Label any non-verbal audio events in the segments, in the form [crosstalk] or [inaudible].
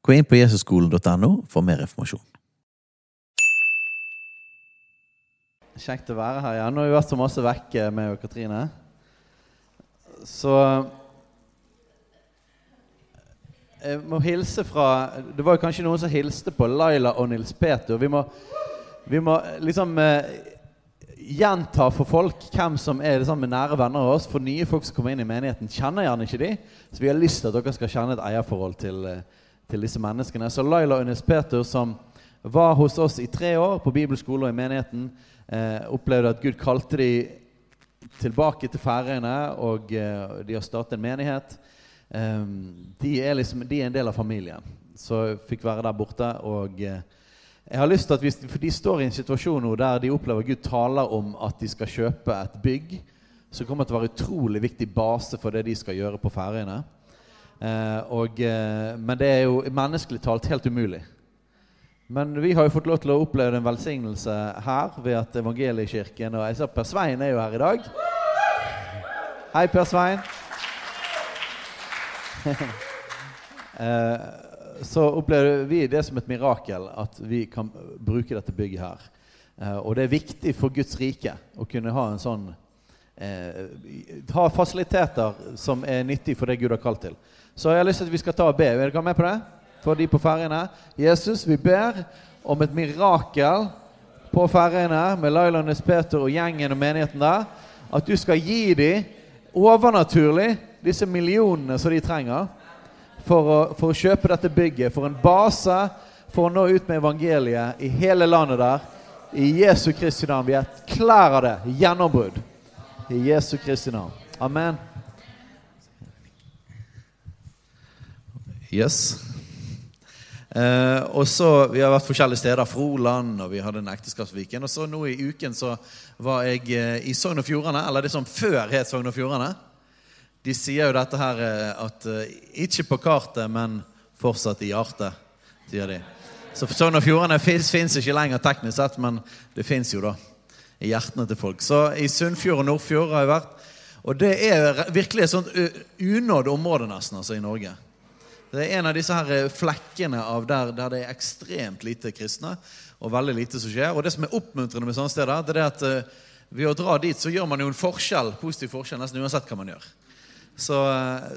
Gå inn på jesusskolen.no for mer informasjon. Kjekt å være her igjen. Nå har vi vært så masse vekk eh, med Katrine. Så Jeg må hilse fra Det var jo kanskje noen som hilste på Laila og Nils Peter. Vi må, vi må liksom eh, gjenta for folk hvem som er liksom nære venner av oss. For nye folk som kommer inn i menigheten, kjenner gjerne ikke de. Så vi har lyst til at dere skal kjenne et eierforhold til, eh, til disse menneskene. Så Laila Nils Peter, som var hos oss i tre år på bibelskole og i menigheten, eh, opplevde at Gud kalte de tilbake til Færøyene, og eh, de har startet en menighet. Eh, de, er liksom, de er en del av familien, så jeg fikk være der borte. og... Eh, jeg har lyst til at vi, for De står i en situasjon nå der de opplever Gud taler om at de skal kjøpe et bygg som kommer til å være utrolig viktig base for det de skal gjøre på Færøyene. Eh, og, eh, men det er jo menneskelig talt helt umulig. Men vi har jo fått lov til å oppleve en velsignelse her ved at Evangeliekirken Og jeg ser Per Svein er jo her i dag. Hei, Per Svein. [laughs] eh, så opplever vi det som et mirakel at vi kan bruke dette bygget her. Og det er viktig for Guds rike å kunne ha en sånn Ha fasiliteter som er nyttig for det Gud har kalt til. Så jeg har lyst til at vi skal ta og be. Er dere med på det? For de på ferjene. Jesus, vi ber om et mirakel på ferjene med Laila Nes Peter og gjengen og menigheten der. At du skal gi dem overnaturlig disse millionene som de trenger for å, for å, kjøpe dette bygget, for en base for å nå ut med evangeliet i hele landet der. I Jesu Kristi navn. Vi erklærer det. Gjennombrudd. I Jesu Kristi navn. Amen. Yes. Eh, og så, Vi har vært forskjellige steder. Froland, og vi hadde en ekteskapsviken. Og så nå i uken så var jeg eh, i Sogn og Fjordane, eller det som før het Sogn og Fjordane. De sier jo dette her eh, at uh, ikke på kartet, men fortsatt i hjertet, sier de. Så Sogn og Fjordane fins ikke lenger teknisk sett, men det fins jo da i hjertene til folk. Så i Sunnfjord og Nordfjord har jeg vært. Og det er virkelig et sånt unådd område nesten altså i Norge. Det er en av disse her flekkene av der, der det er ekstremt lite kristne, og veldig lite som skjer. Og det som er oppmuntrende med sånne steder, det er at uh, ved å dra dit så gjør man jo en forskjell, positiv forskjell nesten uansett hva man gjør. Så,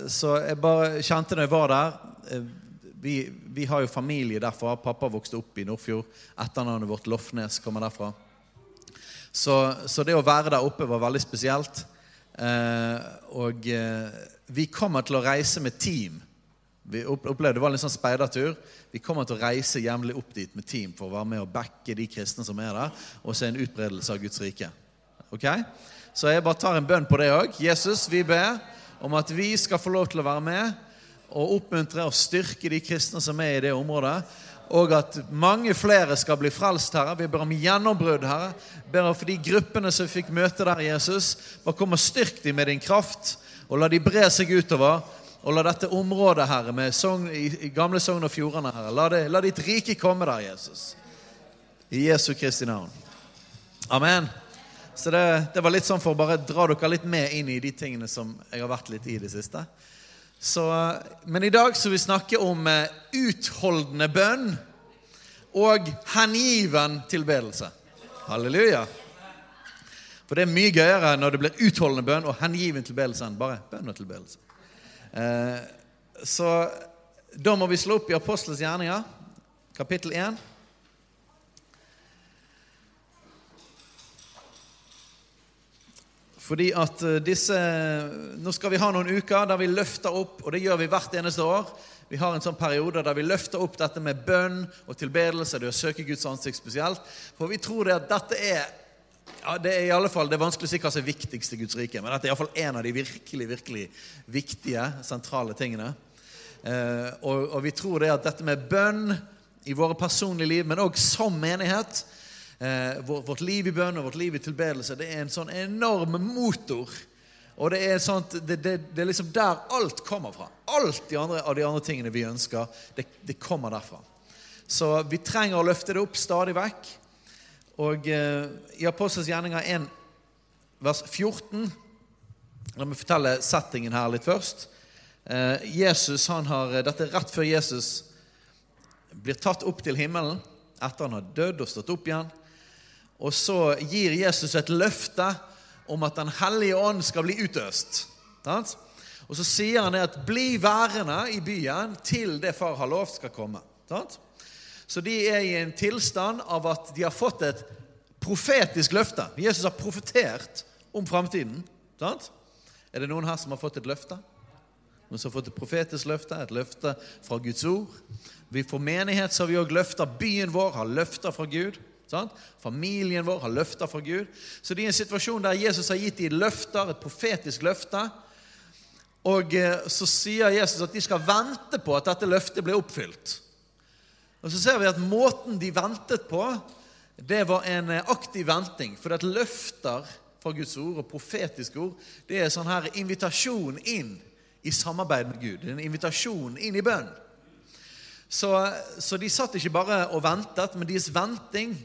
så, jeg bare kjente når jeg var der eh, vi, vi, har jo familie derfra. Pappa vokste opp i Nordfjord. Etternavnet vårt Lofnes kommer derfra. Så, så, det å være der oppe var veldig spesielt. Eh, og eh, vi kommer til å reise med team. Vi opplevde Det var en sånn speidertur. Vi kommer til å reise jevnlig opp dit med team for å være med og backe de kristne som er der, og se en utbredelse av Guds rike. Ok? Så jeg bare tar en bønn på det òg. Jesus, vi ber om at vi skal få lov til å være med og oppmuntre og styrke de kristne som er i det området. Og at mange flere skal bli frelst, Herre. Vi ber om gjennombrudd, Herre. Ber for de gruppene som fikk møte der, Jesus. Bare kom og styrk dem med din kraft, og la de bre seg utover. Og la dette området, Herre, med sogn, i, gamle Sogn og Fjordane, Herre, la, det, la ditt rike komme der, Jesus. I Jesu Kristi navn. Amen. Så det, det, var litt sånn for å bare dra dere litt med inn i de tingene som jeg har vært litt i i det siste. Så, men i dag skal vi snakke om uh, utholdende bønn og hengiven tilbedelse. Halleluja. For det er mye gøyere når det blir utholdende bønn og hengiven tilbedelse enn bare bønn og tilbedelse. Uh, så da må vi slå opp i Apostelens gjerninger, kapittel 1. Fordi at eh, disse, Nå skal vi ha noen uker der vi løfter opp, og det gjør vi hvert eneste år. Vi har en sånn periode der vi løfter opp dette med bønn og tilbedelse, det å søke Guds ansikt spesielt. For vi tror det at dette er ja, Det er i alle fall, det er vanskelig å si hva som er viktigst i Guds rike, men dette er iallfall en av de virkelig virkelig viktige, sentrale tingene. Eh, og, og vi tror det at dette med bønn i våre personlige liv, men òg som menighet eh, Vårt liv i bønn og vårt liv i tilbedelse, det er en sånn enorm motor. Og det er, sånt, det, det, det er liksom der alt kommer fra. Alt de andre, av de andre tingene vi ønsker, det, det kommer derfra. Så vi trenger å løfte det opp stadig vekk. Og eh, i Apostels gjerninger 1, vers 14 La meg fortelle settingen her litt først. Eh, Jesus, han har, Dette er rett før Jesus blir tatt opp til himmelen etter han har dødd og stått opp igjen. Og så gir Jesus et løfte om at Den hellige ånd skal bli utøst. Og så sier han det at 'bli værende i byen til det far har lovt, skal komme'. Sant? Så de er i en tilstand av at de har fått et profetisk løfte. Jesus har profetert om framtiden. Er det noen her som har fått et løfte? Noen som har fått et profetisk løfte, et løfte fra Guds ord? Vi får menighet, så har vi òg løfter. Byen vår har løfter fra Gud. Sant? Familien vår har løfter fra Gud. Så det er en situasjon der Jesus har gitt dem løfter, et profetisk løfte. Og eh, så sier Jesus at de skal vente på at dette løftet blir oppfylt. Og så ser vi at måten de ventet på, det var en eh, aktiv venting. For at løfter fra Guds ord og profetiske ord, det er sånn her invitasjon inn i samarbeid med Gud. En invitasjon inn i bønn. Så, så de satt ikke bare og ventet, men deres venting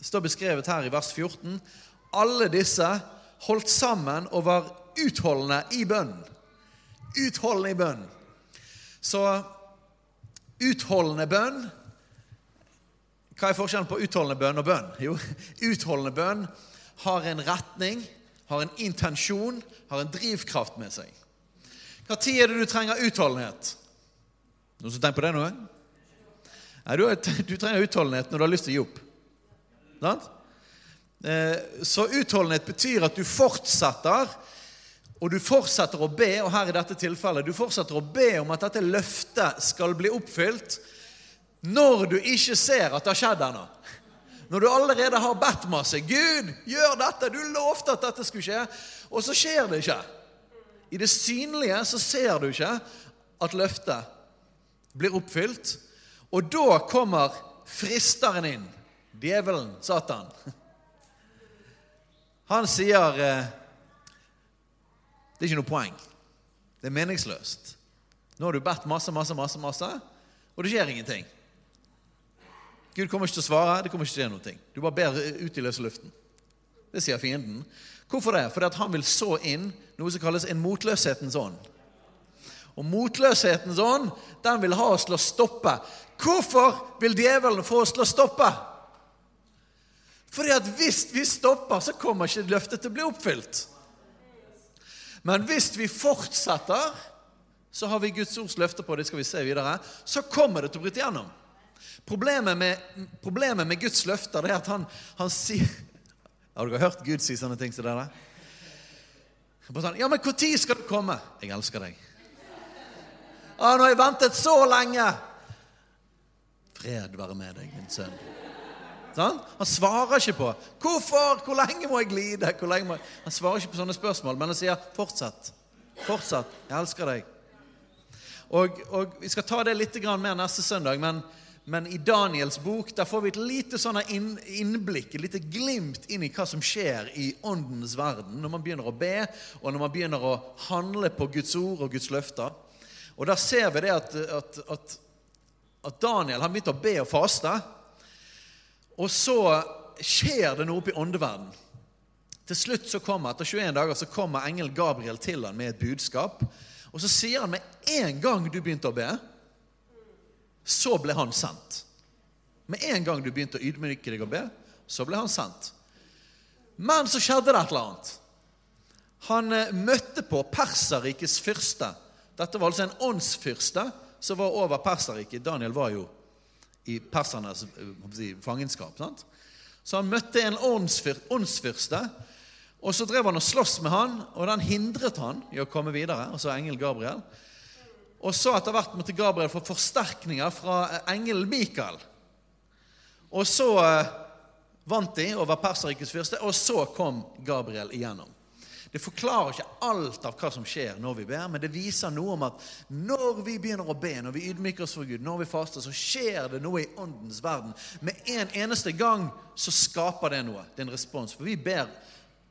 står beskrevet her i vers 14. Alle disse holdt sammen og var utholdende i bønn. Utholdende i bønn. Så utholdende bønn Hva er forskjellen på utholdende bønn og bønn? Jo, utholdende bønn har en retning, har en intensjon, har en drivkraft med seg. Tid er det du trenger utholdenhet? Noen som tenker på det nå? Nei, du, du trenger utholdenhet når du har lyst til å gi opp. Sant? så utholdenhet betyr at du fortsetter, og du fortsetter å be, og her i dette tilfellet, du fortsetter å be om at dette løftet skal bli oppfylt når du ikke ser at det har skjedd ennå. Når du allerede har bedt masse. 'Gud, gjør dette!' Du lovte at dette skulle skje, og så skjer det ikke. I det synlige så ser du ikke at løftet blir oppfylt. Og da kommer fristeren inn. Djevelen, Satan. Han sier eh, det er ikke noe poeng. Det er meningsløst. Nå har du bedt masse, masse, masse, masse, og det skjer ingenting. Gud kommer ikke til å svare. Det kommer ikke til å skje noe. Du bare ber ut i løse luften. Det sier fienden. Hvorfor det? Fordi at han vil så inn noe som kalles en motløshetens ånd. Og motløshetens ånd, den vil ha oss til å stoppe. Hvorfor vil djevelen få oss til å stoppe? Fordi at hvis vi stopper, så kommer ikke løftet til å bli oppfylt. Men hvis vi fortsetter, så har vi Guds ords løfter på det skal vi se videre, så kommer det til å bryte gjennom. Problemet med, problemet med Guds løfter det er at han, han sier Har dere hørt Gud si sånne ting som dere? Sånn, ja, men når skal du komme? Jeg elsker deg. Å, nå har jeg ventet så lenge! Fred være med deg, min sønn. Sånn? Han svarer ikke på 'Hvorfor? Hvor lenge må jeg lide?' Må jeg... Han svarer ikke på sånne spørsmål, men han sier 'Fortsett. Fortsett. Jeg elsker deg'. Og, og Vi skal ta det litt mer neste søndag, men, men, i Daniels bok der får vi et lite sånne innblikk, et lite glimt inn i hva som skjer i åndens verden når man begynner å be, og når man begynner å handle på Guds ord og Guds løfter. Og Der ser vi det at, at, at, at Daniel har begynt å be og faste. Og så skjer det noe oppe i åndeverden. Til slutt så kommer, Etter 21 dager så kommer engel Gabriel til han med et budskap. Og så sier han med en gang du begynte å be, så ble han sendt. Med en gang du begynte å ydmyke deg og be, så ble han sendt. Men så skjedde det et eller annet. Han eh, møtte på Perserrikets fyrste. Dette var altså en åndsfyrste som var over Perserriket. Daniel var jo i persernes si, fangenskap. Sant? Så han møtte en åndsfyrste, og så drev han og sloss med han, og den hindret han i å komme videre, altså engel Gabriel. Og så etter hvert måtte Gabriel få forsterkninger fra engelen Mikael. Og så eh, vant de over Perserrikets fyrste, og så kom Gabriel igjennom. Det forklarer ikke alt av hva som skjer når vi ber, men det viser noe om at når vi begynner å be, når vi ydmyker oss for Gud, når vi faster, så skjer det noe i åndens verden. Med en eneste gang så skaper det noe. Det er en respons. For vi ber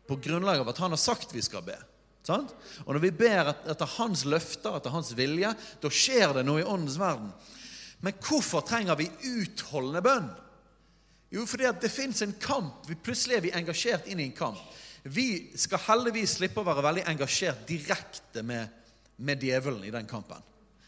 på grunnlag av at han har sagt vi skal be. Sant? Og når vi ber etter hans løfter, etter hans vilje, da skjer det noe i åndens verden. Men hvorfor trenger vi utholdende bønn? Jo, fordi det fins en kamp. Vi plutselig er vi engasjert inn i en kamp. Vi skal heldigvis slippe å være veldig engasjert direkte med, med djevelen i den kampen.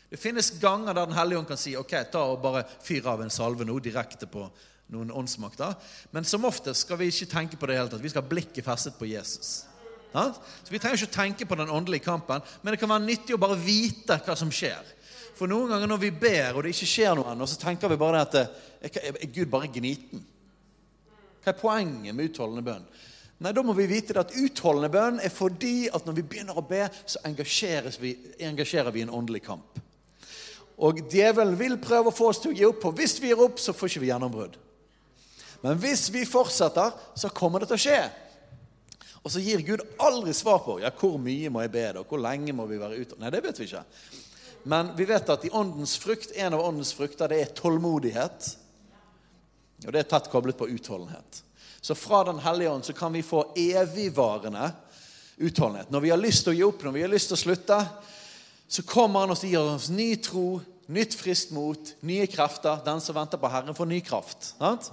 Det finnes ganger der Den hellige ånd kan si ok, ta og bare fyr av en salve nå direkte på noen åndsmakter. Men som oftest skal vi ikke tenke på det hele tatt. Vi skal ha blikket festet på Jesus. Så Vi trenger ikke å tenke på den åndelige kampen, men det kan være nyttig å bare vite hva som skjer. For noen ganger når vi ber, og det ikke skjer noe ennå, så tenker vi bare at er Gud bare gniten? Hva er poenget med utholdende bønn? Nei, Da må vi vite at utholdende bønn er fordi at når vi begynner å be, så vi, engasjerer vi en åndelig kamp. Og djevelen vil prøve å få oss til å gi opp, for hvis vi gir opp, så får ikke vi gjennombrudd. Men hvis vi fortsetter, så kommer det til å skje. Og så gir Gud aldri svar på ja, hvor mye må jeg be, da, hvor lenge må vi være ute. Nei, det vet vi ikke. Men vi vet at i åndens frukt, en av åndens frukter det er tålmodighet. Og det er tett koblet på utholdenhet. Så fra Den hellige ånd så kan vi få evigvarende utholdenhet. Når vi har lyst til å gi opp, når vi har lyst til å slutte, så kommer han og gir oss ny tro, nytt friskt mot, nye krefter. Den som venter på Herren, får ny kraft. Sant?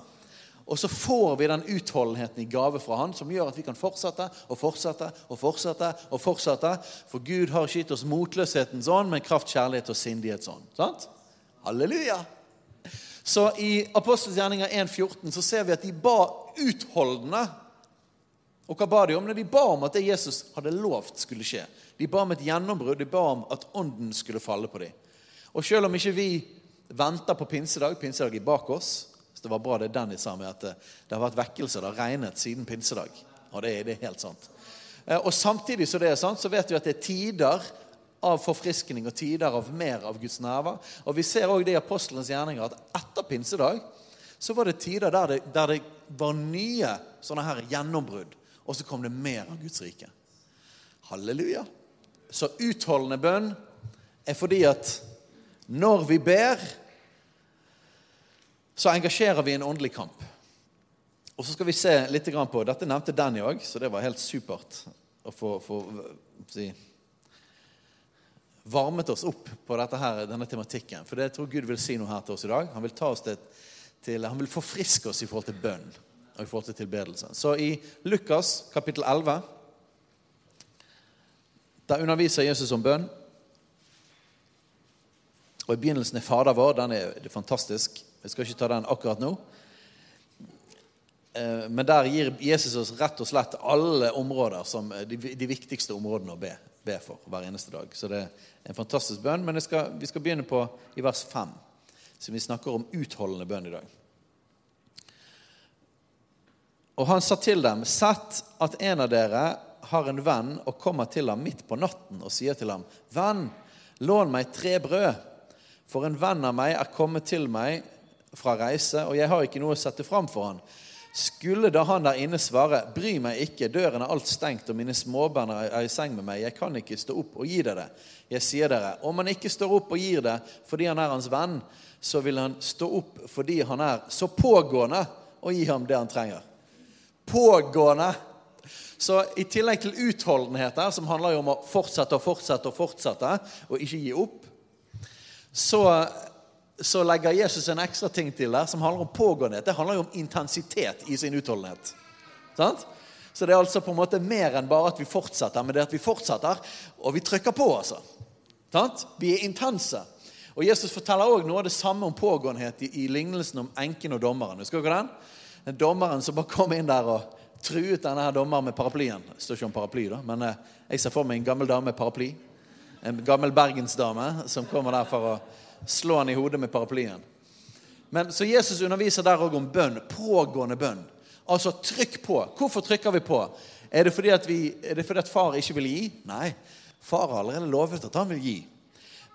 Og så får vi den utholdenheten i gave fra Han som gjør at vi kan fortsette og fortsette og fortsette. og fortsette. For Gud har ikke gitt oss motløshetens ånd, men kraft, kjærlighet og sindighetsånd. Sant? Halleluja! Så i Apostels gjerninger 1,14 så ser vi at de ba utholdende. Og hva ba de om? De ba om at det Jesus hadde lovt skulle skje. De ba om et gjennombrudd. De ba om at ånden skulle falle på dem. Og selv om ikke vi venter på pinsedag Pinsedag er bak oss. Det var bra det Dennis sa med at det har vært vekkelse. Det har regnet siden pinsedag. Og det det er helt sant. Eh, og samtidig så det er sant, så vet vi at det er tider av forfriskning og tider av mer av Guds nærvær. Og Vi ser også det i apostelens gjerninger at etter pinsedag så var det tider der det, der det var nye sånne her gjennombrudd. Og så kom det mer av Guds rike. Halleluja. Så utholdende bønn er fordi at når vi ber, så engasjerer vi en åndelig kamp. Og så skal vi se litt på Dette nevnte Danny òg, så det var helt supert å få, få si, varmet oss opp på her, denne tematikken. For det jeg tror Gud vil si noe her til oss i dag. Han vil, oss til, til, han vil forfriske oss i forhold til bønn og i forhold til tilbedelse. Så i Lukas kapittel 11 der underviser Jesus om bønn. Og I begynnelsen er Fader vår. Den er fantastisk. Jeg skal ikke ta den akkurat nå. Eh, men der gir Jesus oss rett og slett alle områder som de, de viktigste områdene å be, be, for hver eneste dag. Så det er en fantastisk bønn, men skal, vi skal begynne på i vers 5. Så vi snakker om utholdende bønn i dag. Og han sa til dem, sett at en av dere har en venn og kommer til ham midt på natten og sier til ham, venn, lån meg tre brød, for en venn av meg er kommet til meg fra reise, og jeg har ikke noe å sette fram for han. Skulle da han der inne svare, bry meg ikke, døren er alt stengt, og mine småbarn er i seng med meg, jeg kan ikke stå opp og gi deg det. Jeg sier dere, om han ikke står opp og gir det fordi han er hans venn, så vil han stå opp fordi han er så pågående og gi ham det han trenger. Pågående. Så i tillegg til utholdenhet, som handler jo om å fortsette og fortsette og fortsette, og ikke gi opp, så, så legger Jesus en ekstra ting til der som handler om pågåenhet. Det handler jo om intensitet i sin utholdenhet. Sant? Så det er altså på en måte mer enn bare at vi fortsetter, men det er at vi fortsetter, og vi trykker på, altså. Vi er intense. Og Jesus forteller også noe av det samme om pågåenhet i, i lignelsen om enken og dommeren. Husker dere den? Den dommeren som bare kom inn der og truet denne her dommeren med paraplyen. Det står ikke om paraply, da, men eh, jeg ser for meg en gammel dame med paraply. En gammel bergensdame som kommer der for å slå han i hodet med paraplyen. Men Så Jesus underviser der òg om bønn. Pågående bønn. Altså trykk på. Hvorfor trykker vi på? Er det fordi at, vi, er det fordi at far ikke vil gi? Nei. Far har allerede lovet at han vil gi.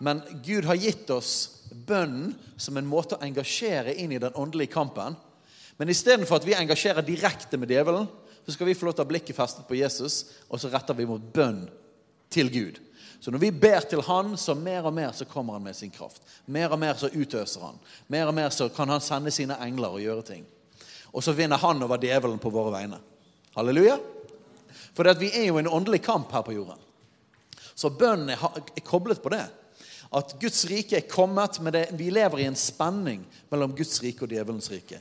Men Gud har gitt oss bønnen som en måte å engasjere inn i den åndelige kampen. Men istedenfor at vi engasjerer direkte med djevelen, så skal vi få lov til å ha blikket festet på Jesus, og så retter vi mot bønn til Gud. Så når vi ber til Han, så mer og mer så kommer Han med sin kraft. Mer og mer så utøser Han. Mer og mer så kan Han sende sine engler og gjøre ting. Og så vinner Han over djevelen på våre vegne. Halleluja. For vi er jo i en åndelig kamp her på jorden. Så bønnen er, koblet på det. At Guds rike er kommet med det. Vi lever i en spenning mellom Guds rike og djevelens rike.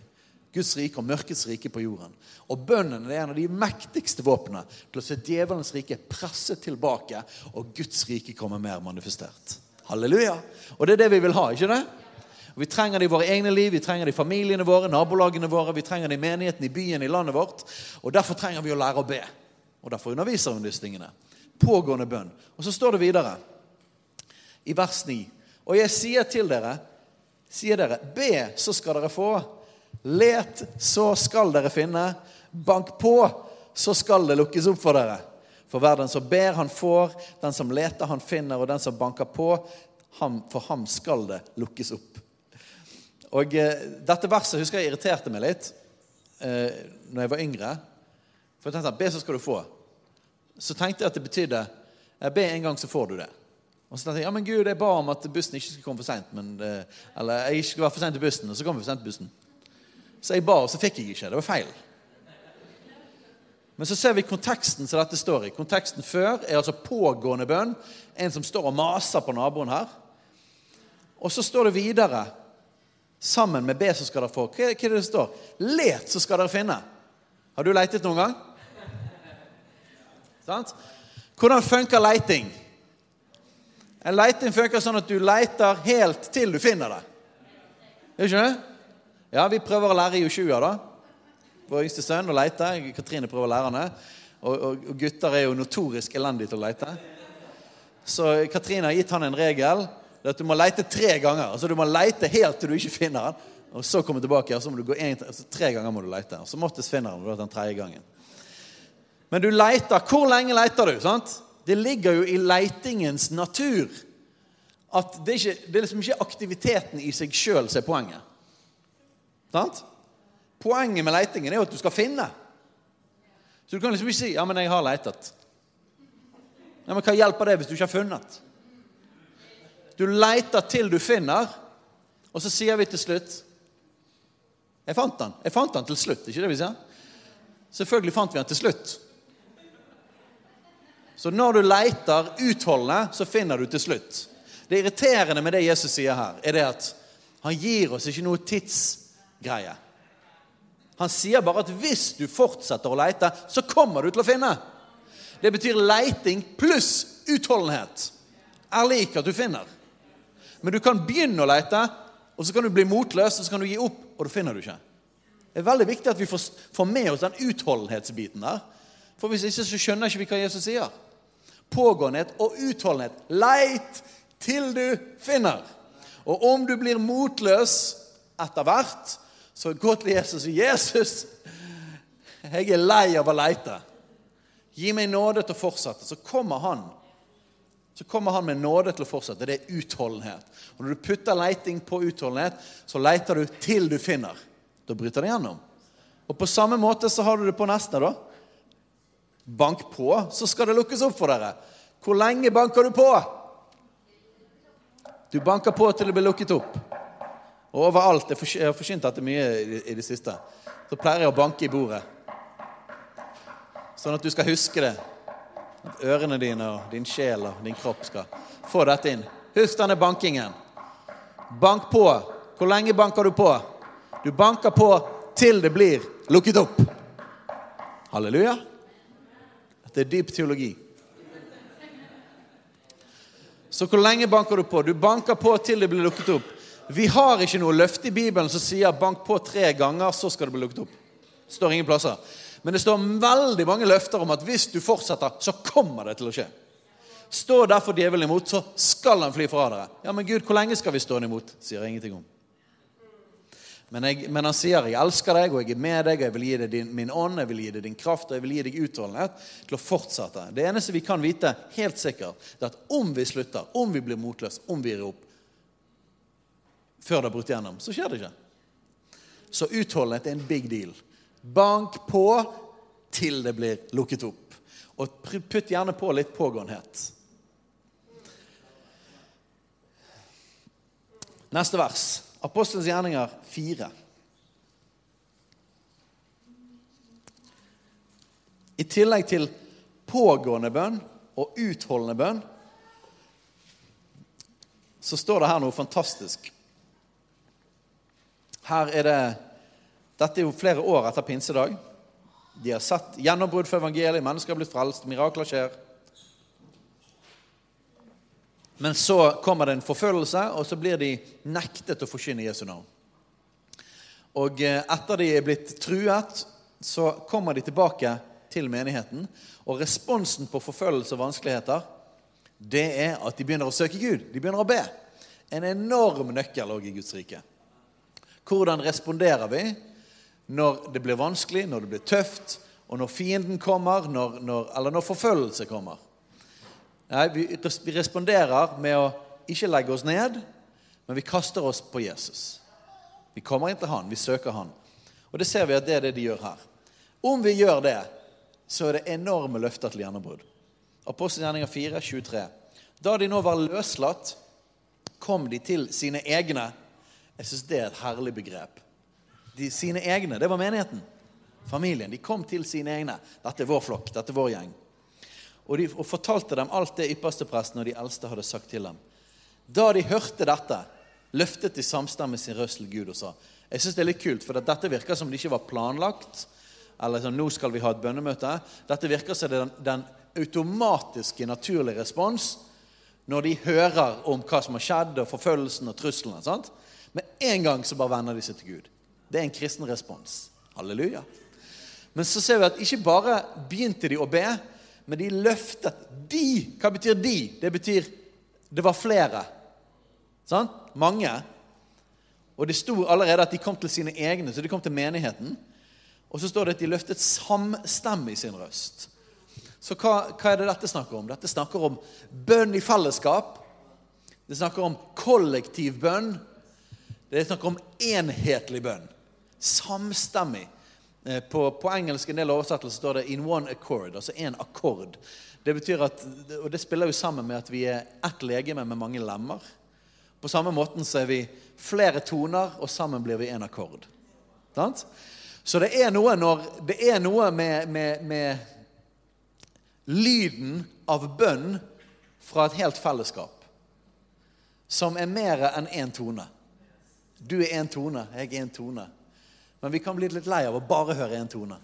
Guds rike og mørkets rike på jorden. Og bønnen er en av de mektigste våpnene til å se djevelens rike presset tilbake, og Guds rike komme mer manifestert. Halleluja. Og det er det vi vil ha, ikke det? Vi trenger det i våre egne liv, vi trenger det i familiene våre, nabolagene våre, vi trenger det i menigheten, i byen, i landet vårt. Og Derfor trenger vi å lære å be. Og Derfor underviser hun disse tingene. Pågående bønn. Og så står det videre i vers 9. Og jeg sier til dere, sier dere, be, så skal dere få. Let, så skal dere finne. Bank på, så skal det lukkes opp for dere. For hver den som ber, han får. Den som leter, han finner. Og den som banker på, ham, for ham skal det lukkes opp. Og eh, Dette verset husker jeg irriterte meg litt eh, når jeg var yngre. For jeg tenkte be, så skal du få. Så tenkte jeg at det betydde be en gang, så får du det. Og så tenkte jeg ja, men Gud, jeg ba om at bussen ikke skulle komme for seint. Eh, eller jeg ikke skulle være for seint til bussen, og så kom vi for sent til bussen. Så jeg ba, og så fikk jeg ikke. Det var feil. Men så ser vi konteksten som dette står i. Konteksten før er altså pågående bønn. En som står og maser på naboen her. Og så står det videre sammen med B så skal dere få. Hva er det det står? Let, så skal dere finne. Har du leitet noen gang? Sant? Hvordan funker leiting? En leiting funker sånn at du leiter helt til du finner det. Gjør ikke det? Ja, vi prøver å lære Joshua, da. Vår yngste sønn å leite. Katrine prøver å lære henne. Og, og, og, gutter er jo notorisk elendige til å leite. Så Katrine har gitt han en regel. Det at Du må leite tre ganger. Altså Du må leite helt til du ikke finner den. Og så komme tilbake, og så må du gå en, altså, tre ganger må du leite. Og så måttes finner han den tredje gangen. Men du leiter. Hvor lenge leiter du? sant? Det ligger jo i leitingens natur at det, ikke, det er liksom ikke aktiviteten i seg sjøl som er poenget. Sant? Poenget med leitingen er jo at du skal finne. Så du kan liksom ikke si 'ja, men jeg har leitet'. Ja, Men hva hjelper det hvis du ikke har funnet? Du leiter til du finner, og så sier vi til slutt 'Jeg fant den. Jeg fant den til slutt.' ikke det vi sier? Selvfølgelig fant vi den til slutt. Så når du leiter utholdende, så finner du til slutt. Det irriterende med det Jesus sier her, er det at han gir oss ikke noe tids greie. Han sier bare at hvis du fortsetter å leite, så kommer du til å finne. Det betyr leiting pluss utholdenhet er lik at du finner. Men du kan begynne å leite, og så kan du bli motløs, og så kan du gi opp, og da finner du ikke. Det er veldig viktig at vi får med oss den utholdenhetsbiten der. For hvis ikke så skjønner ikke vi hva Jesus sier. Pågåenhet og utholdenhet. Leit til du finner. Og om du blir motløs etter hvert, så gå til Jesus og si, 'Jesus, jeg er lei av å leite.' Gi meg nåde til å fortsette. Så kommer han. Så kommer han med nåde til å fortsette. Det er utholdenhet. Og Når du putter leiting på utholdenhet, så leiter du til du finner. Da bryter det gjennom. Og På samme måte så har du det på neste. da. Bank på, så skal det lukkes opp for dere. Hvor lenge banker du på? Du banker på til det blir lukket opp. Og overalt Jeg har forkynt dette mye i det siste. Så pleier jeg å banke i bordet. Sånn at du skal huske det. At ørene dine og din sjel og din kropp skal få dette inn. Husk denne bankingen. Bank på. Hvor lenge banker du på? Du banker på til det blir lukket opp. Halleluja. Dette er dyp teologi. Så hvor lenge banker du på? Du banker på til det blir lukket opp. Vi har ikke noe løfte i Bibelen som sier 'bank på tre ganger, så skal det bli lukket opp'. Det står ingen plasser. Men det står veldig mange løfter om at hvis du fortsetter, så kommer det til å skje. Stå derfor djevelen imot, så skal han fly fra dere. Ja, men Gud, hvor lenge skal vi stå han imot? sier jeg ingenting om. Men, jeg, men, han sier 'jeg elsker deg, og jeg er med deg, og jeg vil gi deg din, min ånd', 'jeg vil gi deg din kraft, og jeg vil gi deg utholdenhet til å fortsette'. Det eneste vi kan vite helt sikkert, er at om vi slutter, om vi blir motløse, om vi gir opp, før det har brutt gjennom, så skjer det ikke. Så utholdenhet er en big deal. Bank på til det blir lukket opp. Og putt gjerne på litt pågåenhet. Neste vers. Apostelens gjerninger 4. I tillegg til pågående bønn og utholdende bønn, så står det her noe fantastisk. Her er det Dette er jo flere år etter pinsedag. De har sett gjennombrudd for evangeliet, mennesker har blitt frelst, mirakler skjer. Men så kommer det en forfølgelse, og så blir de nektet å forkynne Jesu navn. Og eh, etter de er blitt truet, så kommer de tilbake til menigheten. Og responsen på forfølgelse og vanskeligheter, det er at de begynner å søke Gud. De begynner å be. En enorm nøkkel òg i Guds rike. Hvordan responderer vi når det blir vanskelig, når det blir tøft, og når fienden kommer, når, når, eller når forfølgelse kommer? Nei, vi, vi responderer med å ikke legge oss ned, men vi kaster oss på Jesus. Vi kommer inn til han, vi søker han. Og det ser vi at det er det de gjør her. Om vi gjør det, så er det enorme løfter til gjennombrudd. Apostelgjerninger 4, 23. Da de nå var løslatt, kom de til sine egne. Jeg syns det er et herlig begrep. De, sine egne, det var menigheten. Familien. De kom til sine egne. Dette er vår flokk. Dette er vår gjeng. Og, de, og fortalte dem alt det ypperstepresten og de eldste hadde sagt til dem. Da de hørte dette, løftet de samstemmig sin røst til Gud og sa Jeg syns det er litt kult, for dette virker som det ikke var planlagt eller sånn, nå skal vi ha et bønnemøte. Dette virker som den, den automatiske, naturlige respons når de hører om hva som har skjedd, og forfølgelsen og truslene. sant? Med en gang så bare vender de seg til Gud. Det er en kristen respons. Halleluja. Men så ser vi at ikke bare begynte de å be, men de løftet De! Hva betyr de? Det betyr det var flere. Sant? Mange. Og det sto allerede at de kom til sine egne, så de kom til menigheten. Og så står det at de løftet samstemme i sin røst. Så hva, hva, er det dette snakker om? Dette snakker om bønn i fellesskap. Det snakker om kollektiv bønn. Det er snakk om enhetlig bønn. Samstemmig. Eh, på, på engelsk en del oversettelser står det 'in one accord', altså én akkord. Det betyr at, Og det spiller jo sammen med at vi er ett legeme med mange lemmer. På samme måten så er vi flere toner, og sammen blir vi én akkord. Så det er noe, når, det er noe med, med, med, lyden av bønn fra et helt fellesskap som er mer enn én tone. Du er én tone, jeg er én tone. Men vi kan bli litt lei av å bare høre én tone.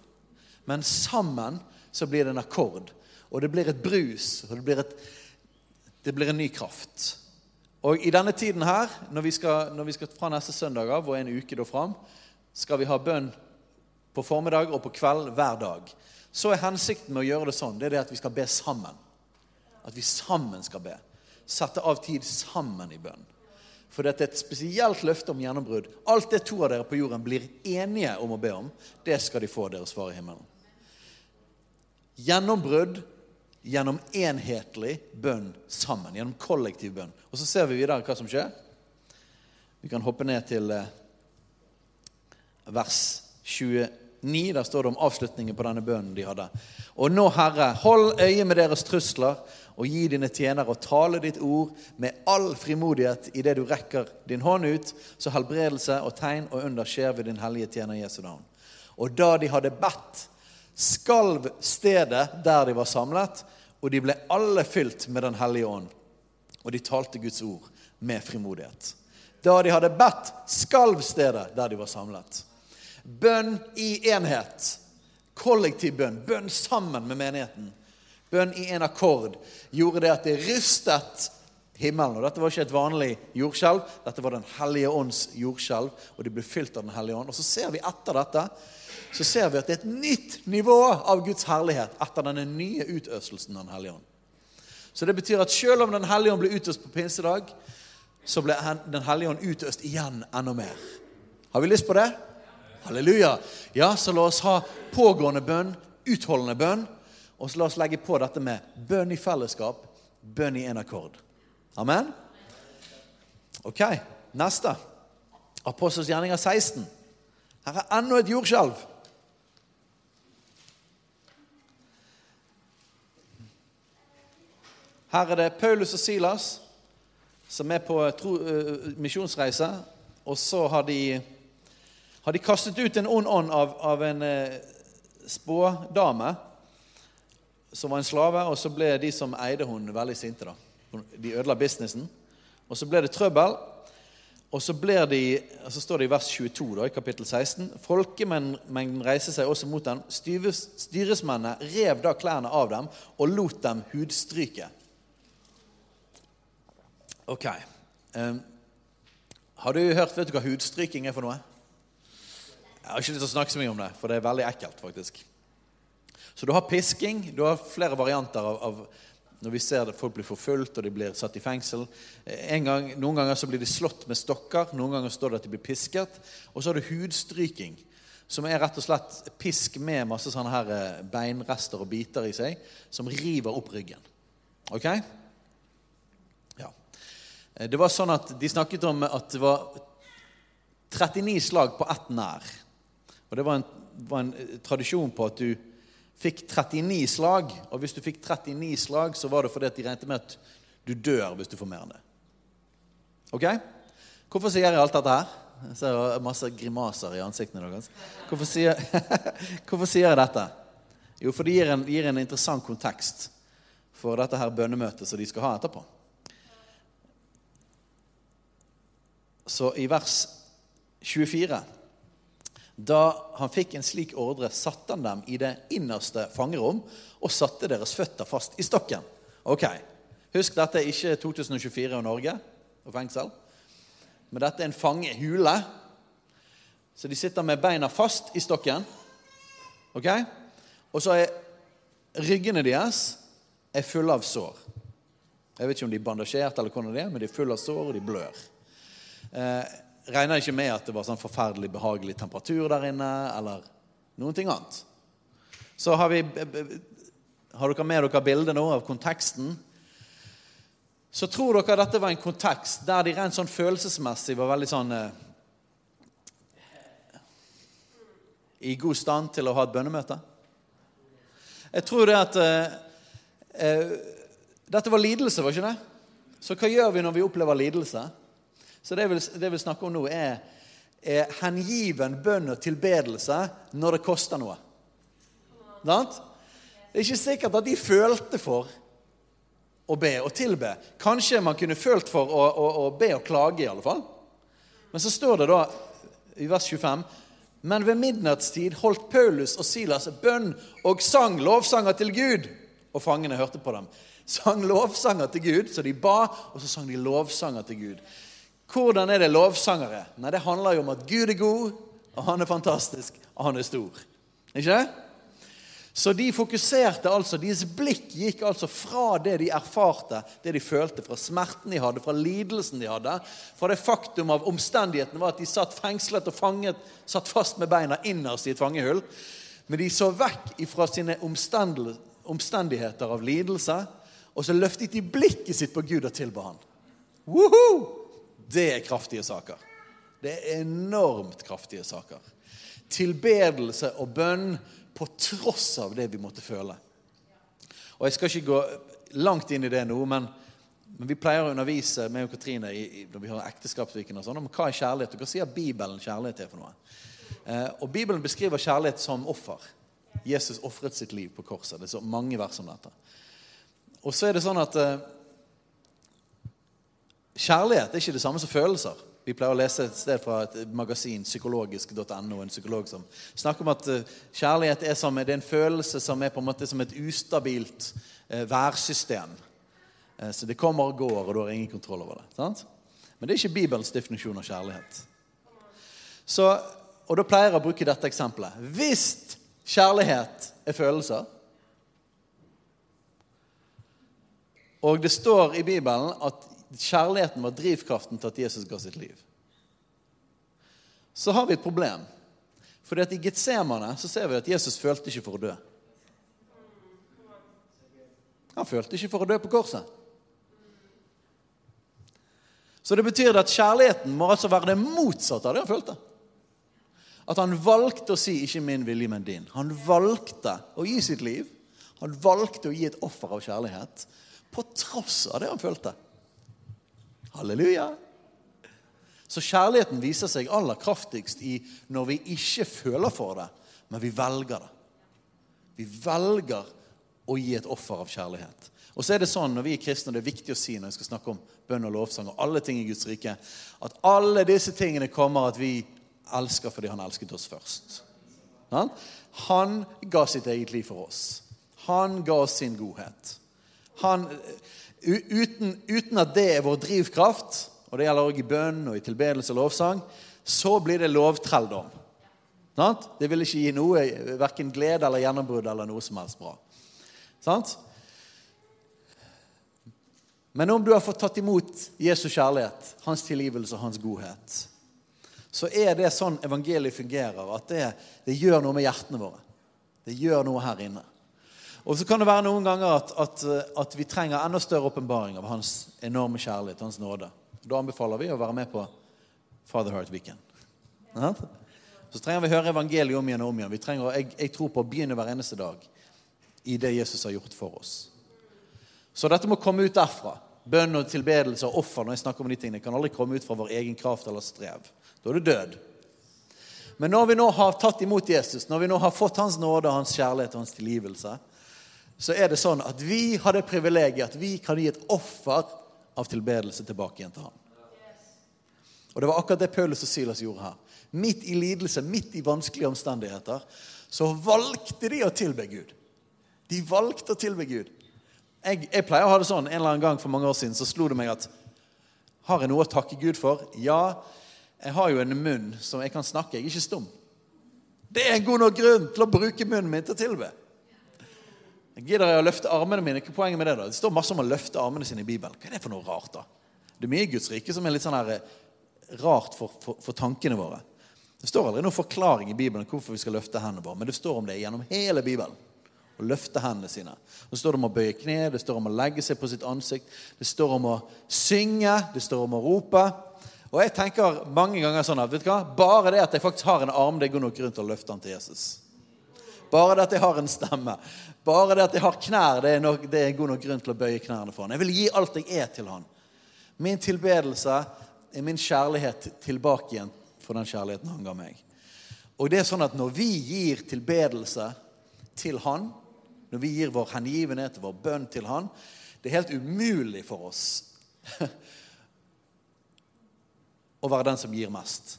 Men sammen så blir det en akkord, og det blir et brus, og det blir, et, det blir en ny kraft. Og i denne tiden her, når vi skal, når vi skal fra neste søndag av og en uke da fram, skal vi ha bønn på formiddag og på kveld hver dag. Så er hensikten med å gjøre det sånn det er det at vi skal be sammen. At vi sammen skal be. Sette av tid sammen i bønn. For dette er et spesielt løfte om gjennombrudd. Alt det to av dere på jorden blir enige om å be om, det skal de få deres far i himmelen. Gjennombrudd gjennom enhetlig bønn sammen. Gjennom kollektiv bønn. Og så ser vi videre hva som skjer. Vi kan hoppe ned til eh, vers 29. der står det om avslutningen på denne bønnen de hadde. Og nå, Herre, hold øye med deres trusler og gi dine tjenere å tale ditt ord med all frimodighet idet du rekker din hånd ut, så helbredelse og tegn og under skjer ved din hellige tjener Jesu navn. Og da de hadde bedt, skalv stedet der de var samlet, og de ble alle fylt med Den hellige ånd. Og de talte Guds ord med frimodighet. Da de hadde bedt, skalv stedet der de var samlet. Bønn i enhet. Kollektiv bønn. Bønn sammen med menigheten. Bønn i en akkord gjorde det at det rystet himmelen. Og Dette var ikke et vanlig jordskjelv, dette var Den hellige ånds jordskjelv. Og de ble fylt av Den hellige ånd. Og så ser vi etter dette så ser vi at det er et nytt nivå av Guds herlighet etter denne nye utøstelsen av Den hellige ånd. Så det betyr at selv om Den hellige ånd ble utøst på pinsedag, så ble Den hellige ånd utøst igjen enda mer. Har vi lyst på det? Halleluja. Ja, så la oss ha pågående bønn, utholdende bønn. Og så la oss legge på dette med bønn i fellesskap, bønn i en akkord. Amen? Ok, neste. Apostels gjerninger 16. Her er enda et jordskjelv. Her er det Paulus og Silas som er på eh, eh, misjonsreise. Og så har de, har de kastet ut en ond ånd av, av en eh, spådame som var en slave, og så ble de som eide henne, veldig sinte. da. De ødela businessen. Og så ble det trøbbel. Og så, de, så står det i vers 22 da, i kapittel 16 Folkemengden reiser seg også mot dem. Styresmennene rev da klærne av dem og lot dem hudstryke. Ok. Um, har du hørt vet du hva hudstryking er for noe? Jeg har ikke lyst til å snakke så mye om det, for det er veldig ekkelt. faktisk. Så du har pisking. Du har flere varianter av, av når vi ser at folk blir forfulgt og de blir satt i fengsel. Gang, noen ganger så blir de slått med stokker, noen ganger står det at de blir pisket. Og så har du hudstryking, som er rett og slett pisk med masse sånne her eh, beinrester og biter i seg, som river opp ryggen. Ok? Ja. Eh, det var sånn at De snakket om at det var 39 slag på ett nær. Og Det var en, var en eh, tradisjon på at du fikk 39 slag. Og hvis du fikk 39 slag, så var det fordi at de regnet med at du dør hvis du får mer enn det. Ok? Hvorfor sier jeg alt dette her? Jeg ser masse grimaser i ansiktene deres. Hvorfor sier, [laughs] Hvorfor sier jeg dette? Jo, for det gir en, gir en interessant kontekst for dette her bønnemøtet som de skal ha etterpå. Så i vers 24 da han fikk en slik ordre, satte han dem i det innerste fangerom og satte deres føtter fast i stokken. Ok, Husk, dette er ikke 2024 og Norge og fengsel. Men dette er en fangehule. Så de sitter med beina fast i stokken. Ok? Og så er ryggene deres er fulle av sår. Jeg vet ikke om de er bandasjert, eller hvordan det er, men de er fulle av sår, og de blør. Eh, regner ikke med at det var sånn forferdelig behagelig temperatur der inne, eller noen ting annet. Så har vi Har dere med dere bildet nå av konteksten? Så tror dere dette var en kontekst der de rent sånn følelsesmessig var veldig sånn eh, I god stand til å ha et bønnemøte? Jeg tror det at eh, eh, Dette var lidelse, var ikke det? Så hva gjør vi når vi opplever lidelse? Så det jeg vil, det jeg vil snakke om nå, er, er, hengiven bønn og tilbedelse når det koster noe. Det er ikke sikkert at de følte for å be og tilbe. Kanskje man kunne følt for å, å, å be og klage, i alle fall. Men så står det da i vers 25 men ved midnattstid holdt Paulus og Silas bønn og sang lovsanger til Gud. Og fangene hørte på dem. Sang lovsanger til Gud, så de ba, og så sang de lovsanger til Gud. Hvordan er det lovsangere? Nei, Det handler jo om at Gud er god, og han er fantastisk, og han er stor. Ikke det? Så de fokuserte altså, Deres blikk gikk altså fra det de erfarte, det de følte, fra smerten de hadde, fra lidelsen de hadde, fra det faktum av omstendigheten var at de satt fengslet og fanget, satt fast med beina innerst i et fangehull. Men de så vekk fra sine omstendigheter av lidelse, og så løftet de blikket sitt på Gud og tilba han. Woohoo! Det er kraftige saker. Det er enormt kraftige saker. Tilbedelse og bønn på tross av det vi måtte føle. Og Jeg skal ikke gå langt inn i det nå, men, men vi pleier å undervise meg og Katrine i, når vi har ekteskapsviken og sånn, om hva er kjærlighet. Og hva sier Bibelen kjærlighet er for noe? Eh, og Bibelen beskriver kjærlighet som offer. Jesus ofret sitt liv på korset. Det er så mange vers om dette. Og så er det sånn at eh, Kjærlighet er ikke det samme som følelser. Vi pleier å lese et sted fra et magasin, psykologisk.no, en psykolog som snakker om at eh, kjærlighet er, som, er en følelse som er på en måte som et ustabilt eh, værsystem. Eh, så det kommer og går, og du har ingen kontroll over det. Sant? Men det er ikke Bibelens definisjon av kjærlighet. Så, og da pleier jeg å bruke dette eksempelet. Hvis kjærlighet er følelser, og det står i Bibelen at kjærligheten var drivkraften til at Jesus ga sitt liv. Så har vi et problem. For I Getsemane så ser vi at Jesus følte ikke for å dø. Han følte ikke for å dø på korset. Så det betyr at kjærligheten må altså være det motsatte av det han følte. At han valgte å si 'ikke min vilje, men din'. Han valgte å gi sitt liv. Han valgte å gi et offer av kjærlighet På tross av det han følte. Halleluja. Så kjærligheten viser seg aller kraftigst i når vi ikke føler for det, men vi velger det. Vi velger å gi et offer av kjærlighet. Og så er det sånn, når vi er kristne, og det er viktig å si når vi skal snakke om bønn og lovsang og alle ting i Guds rike, at alle disse tingene kommer at vi elsker fordi han elsket oss først. Han ga sitt eget liv for oss. Han ga oss sin godhet. Han, uten, uten at det er vår drivkraft, og det gjelder også i bønn og i tilbedelse og lovsang, så blir det lovtrelldom. Det vil ikke gi noe, verken glede eller gjennombrudd eller noe som helst bra. Sant? Men om du har fått tatt imot Jesu kjærlighet, hans tilgivelse og hans godhet, så er det sånn evangeliet fungerer, at det, det, gjør noe med hjertene våre. Det gjør noe her inne. Og så kan det være noen ganger at, at, at vi trenger enda større åpenbaring av hans enorme kjærlighet, hans nåde. Da anbefaler vi å være med på Father Heart Weekend. Så trenger vi å høre evangeliet om igjen og om igjen. Vi trenger, jeg, jeg tror på å begynne hver eneste dag i det Jesus har gjort for oss. Så dette må komme ut derfra. Bønn og tilbedelse og offer når jeg snakker om de tingene, kan aldri komme ut fra vår egen kraft eller strev. Da er du død. Men når vi nå har tatt imot Jesus, når vi nå har fått Hans nåde, Hans kjærlighet og Hans tilgivelse, så er det sånn at vi har det privilegiet at vi kan gi et offer av tilbedelse tilbake igjen til ham. Og Det var akkurat det Paulus og Silas gjorde her. Midt i lidelse, midt i vanskelige omstendigheter, så valgte de å tilbe Gud. De valgte å tilbe Gud. Jeg, jeg, pleier å ha det sånn en eller annen gang for mange år siden så slo det meg at har jeg noe å takke Gud for? Ja, jeg har jo en munn som jeg kan snakke. Jeg er ikke stum. Det er en god nok grunn til å bruke munnen min til å tilbe. Gidder jeg å løfte armene mine? Hva er poenget med Det da? Det står masse om å løfte armene sine i Bibelen. Hva er det for noe rart, da? Det er mye i Guds rike som er litt sånn her eh, rart for, for, for, tankene våre. Det står aldri noen forklaring i Bibelen hvorfor vi skal løfte hendene våre, men det står om det gjennom hele Bibelen. Å løfte hendene sine. Det står om å bøye kne, det står om å legge seg på sitt ansikt, det står om å synge, det står om å rope. Og jeg tenker mange ganger sånn at vet du hva? bare det at jeg faktisk har en arm, det er god nok grunn til å løfte den til Jesus. Bare det at jeg har en stemme, bare det at jeg har knær, det er, nok, det er god nok grunn til å bøye knærne for han. Jeg vil gi alt jeg er, til han. Min tilbedelse er min kjærlighet tilbake igjen for den kjærligheten han ga meg. Og det er sånn at når vi gir tilbedelse til han, når vi gir vår hengivenhet, og vår bønn til han, det er helt umulig for oss [laughs] å være den som gir mest.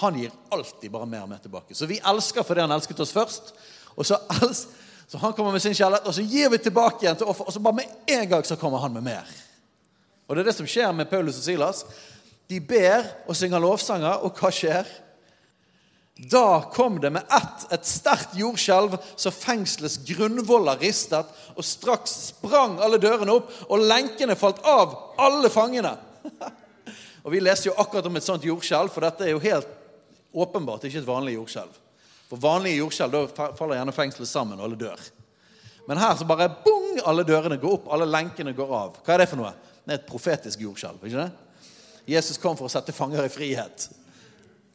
Han gir alltid bare mer og mer tilbake. Så vi elsker fordi han elsket oss først. Og så, så han kommer med sin kjærlighet, og så gir vi tilbake igjen til offer. Og så bare med en gang så kommer han med mer. Og det er det som skjer med Paulus og Silas. De ber og synger lovsanger, og hva skjer? Da kom det med ett et sterkt jordskjelv, så fengselets grunnvoller ristet, og straks sprang alle dørene opp, og lenkene falt av alle fangene. [laughs] og Vi leste jo akkurat om et sånt jordskjelv, for dette er jo helt åpenbart ikke et vanlig jordskjelv. For vanlige jordskjelv da faller gjerne fengselet sammen, og alle dør. Men her så bare bong, alle dørene går opp, alle lenkene går av. Hva er det for noe? Det er et profetisk jordskjelv. ikke det? Jesus kom for å sette fanger i frihet.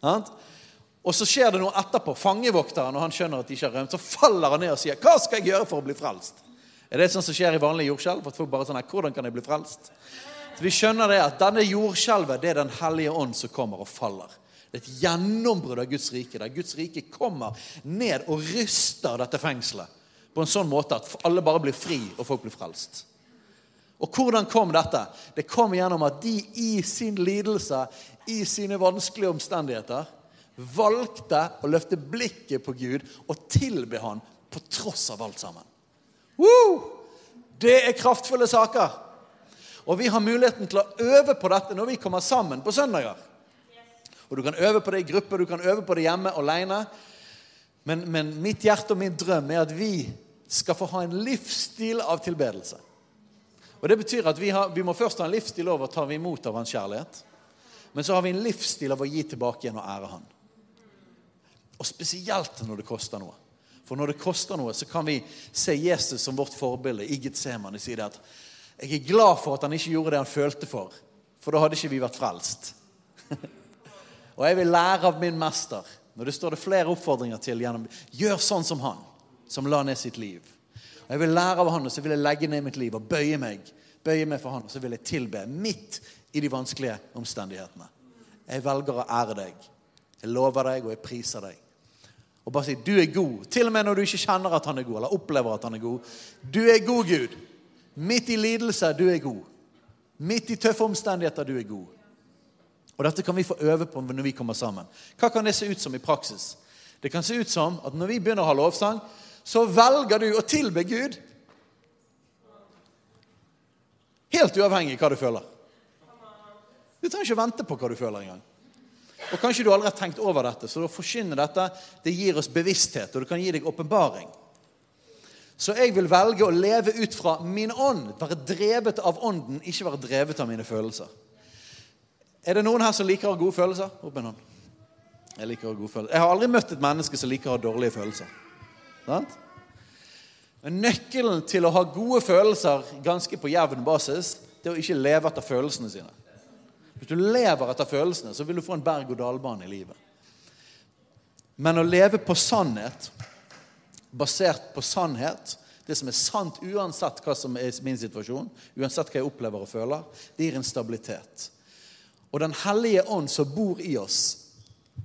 Og så skjer det noe etterpå. Fangevokteren, når han skjønner at de ikke har rømt, så faller han ned og sier 'Hva skal jeg gjøre for å bli frelst?' Er det sånn som skjer i vanlige jordskjelv? At folk bare sånn, 'Hvordan kan jeg bli frelst?' Så Vi skjønner det at denne jordskjelvet det er Den hellige ånd som kommer og faller. Det er et gjennombrudd av Guds rike, der Guds rike kommer ned og ryster dette fengselet på en sånn måte at alle bare blir fri, og folk blir frelst. Og hvordan kom dette? Det kom gjennom at de i sin lidelse, i sine vanskelige omstendigheter, valgte å løfte blikket på Gud og tilbe Han på tross av alt sammen. Woo! Det er kraftfulle saker. Og vi har muligheten til å øve på dette når vi kommer sammen på søndager. Og Du kan øve på det i grupper, du kan øve på det hjemme alene. Men, men mitt hjerte og min drøm er at vi skal få ha en livsstil av tilbedelse. Og Det betyr at vi, har, vi må først ha en livsstil over å ta imot av hans kjærlighet. Men så har vi en livsstil av å gi tilbake igjen og ære han. Og spesielt når det koster noe. For når det koster noe, så kan vi se Jesus som vårt forbilde i Getsemane si det at jeg er glad for at han ikke gjorde det han følte for, for da hadde ikke vi vært frelst. [laughs] Og jeg vil lære av min mester. Når det står det flere oppfordringer til gjennom Gjør sånn som han, som la ned sitt liv. Og Jeg vil lære av han, og så vil jeg legge ned mitt liv og bøye meg bøye meg for han, og så vil jeg tilbe midt i de vanskelige omstendighetene. Jeg velger å ære deg. Jeg lover deg, og jeg priser deg. Og bare si 'du er god', til og med når du ikke kjenner at han er god, eller opplever at han er god. Du er god, Gud. Midt i lidelse, du er god. Midt i tøffe omstendigheter, du er god. Og Dette kan vi få øve på når vi kommer sammen. Hva kan det se ut som i praksis? Det kan se ut som at når vi begynner å ha lovsang, så velger du å tilbe Gud Helt uavhengig av hva du føler. Du trenger ikke vente på hva du føler engang. Og Kanskje du aldri har tenkt over dette, så å forkynne dette det gir oss bevissthet, og det kan gi deg åpenbaring. Så jeg vil velge å leve ut fra min ånd, være drevet av ånden, ikke være drevet av mine følelser. Er det noen her som liker å ha gode følelser? Opp med hånd. Jeg liker å ha gode følelser. Jeg har aldri møtt et menneske som liker å ha dårlige følelser. Sant? Men nøkkelen til å ha gode følelser ganske på jevn basis, det er å ikke leve etter følelsene sine. Hvis du lever etter følelsene, så vil du få en berg-og-dal-bane i livet. Men å leve på sannhet, basert på sannhet, det som er sant uansett hva som er min situasjon, uansett hva jeg opplever og føler, det gir en stabilitet. Og Den hellige ånd som bor i oss,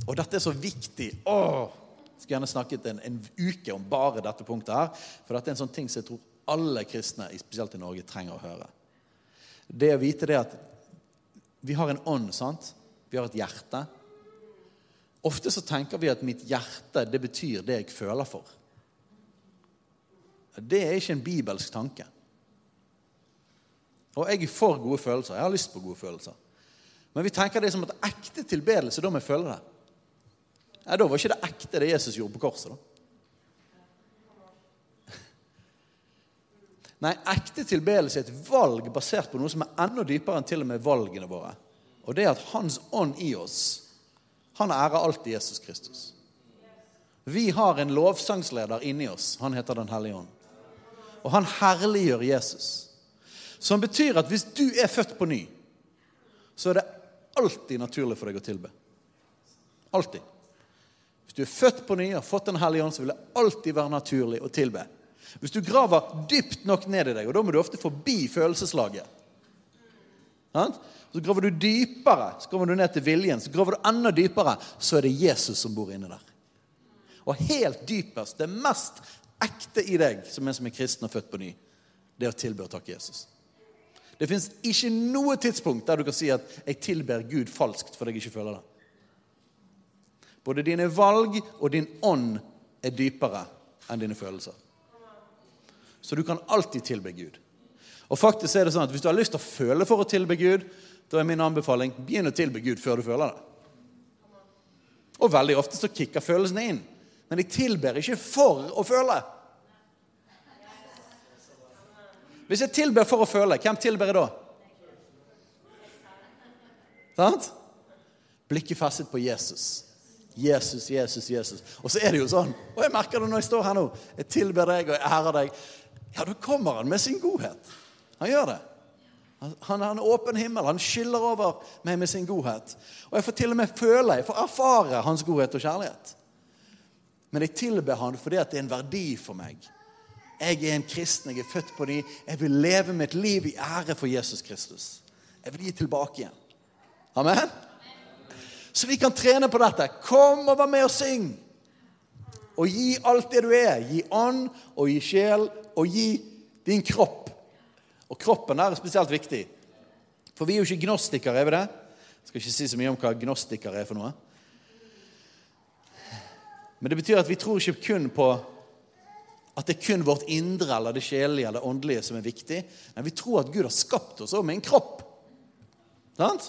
og dette er så viktig Åh, skulle gjerne snakket en, en, uke om bare dette punktet her. For dette er en sånn ting som jeg tror alle kristne, spesielt i Norge, trenger å høre. Det å vite det at vi har en ånd, sant? Vi har et hjerte. Ofte så tenker vi at mitt hjerte, det betyr det jeg føler for. Det er ikke en bibelsk tanke. Og jeg er for gode følelser. Jeg har lyst på gode følelser. Men vi tenker det som at ekte tilbedelse, da må jeg føle det. Nei, Da var ikke det ekte, det Jesus gjorde på korset. da. Nei, ekte tilbedelse er et valg basert på noe som er enda dypere enn til og med valgene våre. Og det er at Hans ånd i oss, han ærer alltid Jesus Kristus. Vi har en lovsangsleder inni oss. Han heter Den hellige ånd. Og han herliggjør Jesus. Som betyr at hvis du er født på ny, så er det alltid naturlig for deg å tilbe. Alltid. Hvis du er født på ny og har fått Den hellige ånd, så vil det alltid være naturlig å tilbe. Hvis du graver dypt nok ned i deg, og da må du ofte forbi følelseslaget Så graver du dypere, så kommer du ned til viljen. Så graver du enda dypere, så er det Jesus som bor inne der. Og helt dypest, det mest ekte i deg som en som er kristen og født på ny, det er å tilbe og takke Jesus. Det fins ikke noe tidspunkt der du kan si at 'jeg tilber Gud falskt fordi jeg ikke føler det'. Både dine valg og din ånd er dypere enn dine følelser. Så du kan alltid tilbe Gud. Og faktisk er det sånn at Hvis du har lyst til å føle for å tilbe Gud, da er min anbefaling begynn å tilbe Gud før du føler det. Og veldig ofte så kicker følelsene inn. Men jeg tilber ikke for å føle. Hvis jeg tilber for å føle, hvem tilber jeg da? Sant? Blikket festet på Jesus. Jesus, Jesus, Jesus. Og så er det jo sånn, og jeg merker det når jeg står her nå Jeg tilber deg, og jeg ærer deg. Ja, da kommer han med sin godhet. Han gjør det. Han har en åpen himmel. Han skyller over meg med sin godhet. Og jeg får til og med føle, jeg får erfare hans godhet og kjærlighet. Men jeg tilber han fordi det er en verdi for meg. Jeg er en kristen, jeg er født på ny. Jeg vil leve mitt liv i ære for Jesus Kristus. Jeg vil gi tilbake igjen. Amen? Så vi kan trene på dette. Kom og vær med og syng. Og gi alt det du er. Gi ånd og gi sjel og gi din kropp. Og kroppen der er spesielt viktig. For vi er jo ikke gnostikere, er vi det? Jeg skal ikke si så mye om hva gnostikere er for noe. Men det betyr at vi tror ikke kun på at det er kun vårt indre eller det sjelelige eller det åndelige som er viktig. Men vi tror at Gud har skapt oss òg med en kropp. Sant?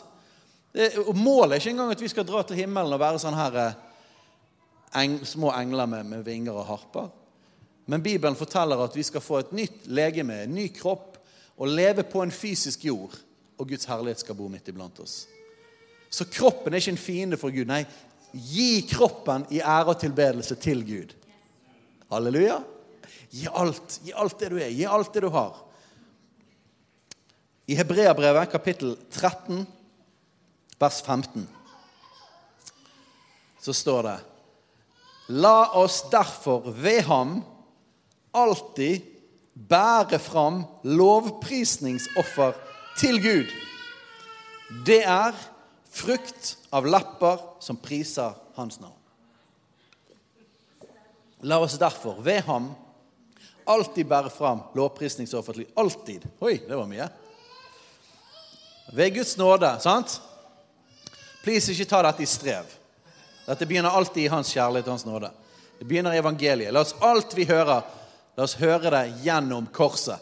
Målet er ikke engang at vi skal dra til himmelen og være sånne her eh, eng, små engler med, med, vinger og harper. Men Bibelen forteller at vi skal få et nytt legeme, en ny kropp, og leve på en fysisk jord. Og Guds herlighet skal bo midt iblant oss. Så kroppen er ikke en fiende for Gud. Nei, gi kroppen i ære og tilbedelse til Gud. Halleluja. Gi alt. Gi alt det du er. Gi alt det du har. I Hebreabrevet kapittel 13 vers 15, så står det La oss derfor ved ham alltid bære fram lovprisningsoffer til Gud. Det er frukt av lepper som priser hans navn. La oss derfor ved ham alltid bære fram lovprisningsoffertlig. Alltid. Oi, det var mye. Ved Guds nåde, sant? Please, ikke ta dette i strev. Dette begynner alltid i Hans kjærlighet og Hans nåde. Det begynner i evangeliet. La oss alt vi hører, la oss høre det gjennom korset.